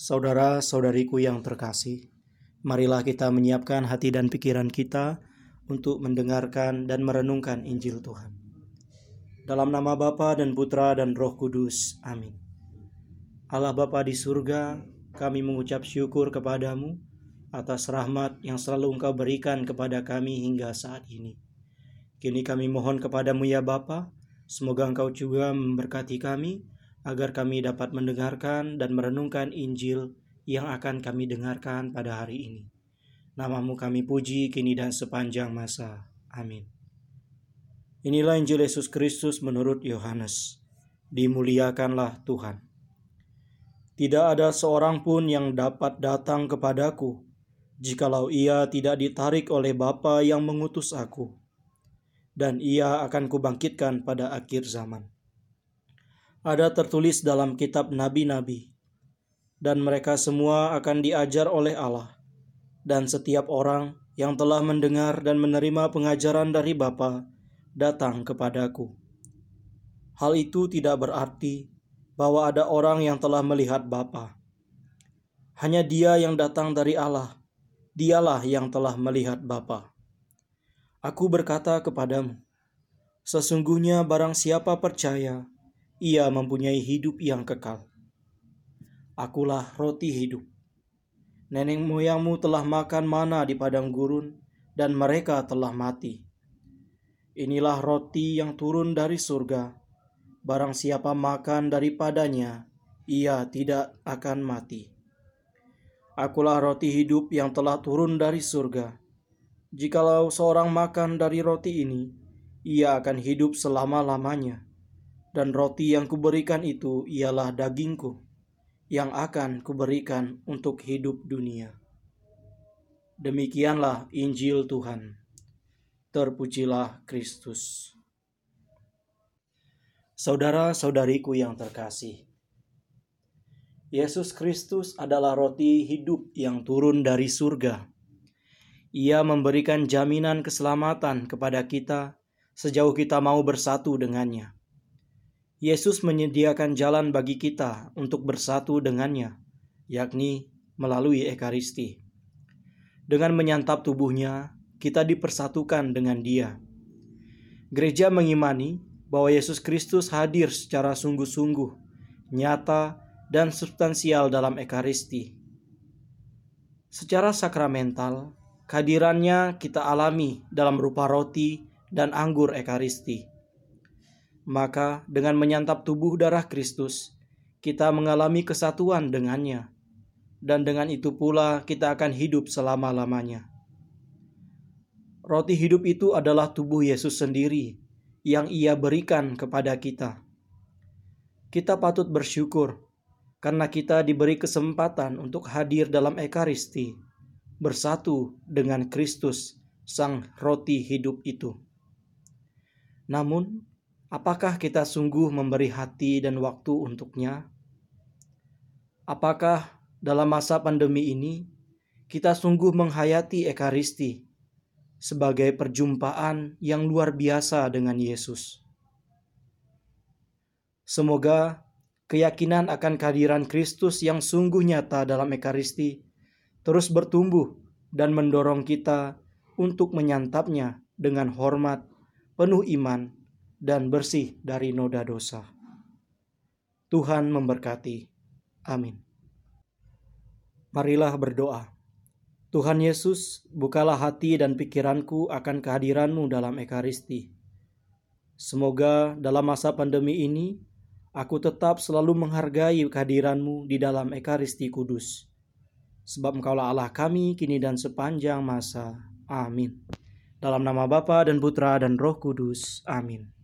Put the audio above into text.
Saudara-saudariku yang terkasih, marilah kita menyiapkan hati dan pikiran kita untuk mendengarkan dan merenungkan Injil Tuhan. Dalam nama Bapa dan Putra dan Roh Kudus. Amin. Allah Bapa di surga, kami mengucap syukur kepadamu atas rahmat yang selalu Engkau berikan kepada kami hingga saat ini. Kini kami mohon kepadamu ya Bapa, semoga Engkau juga memberkati kami agar kami dapat mendengarkan dan merenungkan Injil yang akan kami dengarkan pada hari ini. Namamu kami puji kini dan sepanjang masa. Amin. Inilah Injil Yesus Kristus menurut Yohanes. Dimuliakanlah Tuhan. Tidak ada seorang pun yang dapat datang kepadaku, jikalau ia tidak ditarik oleh Bapa yang mengutus aku. Dan ia akan kubangkitkan pada akhir zaman ada tertulis dalam kitab nabi-nabi, dan mereka semua akan diajar oleh Allah, dan setiap orang yang telah mendengar dan menerima pengajaran dari Bapa datang kepadaku. Hal itu tidak berarti bahwa ada orang yang telah melihat Bapa. Hanya dia yang datang dari Allah, dialah yang telah melihat Bapa. Aku berkata kepadamu, sesungguhnya barang siapa percaya ia mempunyai hidup yang kekal. Akulah roti hidup. Nenek moyangmu telah makan mana di padang gurun, dan mereka telah mati. Inilah roti yang turun dari surga. Barang siapa makan daripadanya, ia tidak akan mati. Akulah roti hidup yang telah turun dari surga. Jikalau seorang makan dari roti ini, ia akan hidup selama-lamanya dan roti yang kuberikan itu ialah dagingku yang akan kuberikan untuk hidup dunia. Demikianlah Injil Tuhan. Terpujilah Kristus. Saudara-saudariku yang terkasih, Yesus Kristus adalah roti hidup yang turun dari surga. Ia memberikan jaminan keselamatan kepada kita sejauh kita mau bersatu dengannya. Yesus menyediakan jalan bagi kita untuk bersatu dengannya, yakni melalui Ekaristi. Dengan menyantap tubuhnya, kita dipersatukan dengan dia. Gereja mengimani bahwa Yesus Kristus hadir secara sungguh-sungguh, nyata, dan substansial dalam Ekaristi. Secara sakramental, kehadirannya kita alami dalam rupa roti dan anggur Ekaristi maka dengan menyantap tubuh darah Kristus, kita mengalami kesatuan dengannya, dan dengan itu pula kita akan hidup selama-lamanya. Roti hidup itu adalah tubuh Yesus sendiri yang Ia berikan kepada kita. Kita patut bersyukur karena kita diberi kesempatan untuk hadir dalam Ekaristi, bersatu dengan Kristus, Sang Roti hidup itu. Namun, Apakah kita sungguh memberi hati dan waktu untuknya? Apakah dalam masa pandemi ini kita sungguh menghayati Ekaristi sebagai perjumpaan yang luar biasa dengan Yesus? Semoga keyakinan akan kehadiran Kristus yang sungguh nyata dalam Ekaristi terus bertumbuh dan mendorong kita untuk menyantapnya dengan hormat, penuh iman, dan bersih dari noda dosa. Tuhan memberkati. Amin. Marilah berdoa. Tuhan Yesus, bukalah hati dan pikiranku akan kehadiranmu dalam Ekaristi. Semoga dalam masa pandemi ini, aku tetap selalu menghargai kehadiranmu di dalam Ekaristi Kudus. Sebab engkaulah Allah kami kini dan sepanjang masa. Amin. Dalam nama Bapa dan Putra dan Roh Kudus. Amin.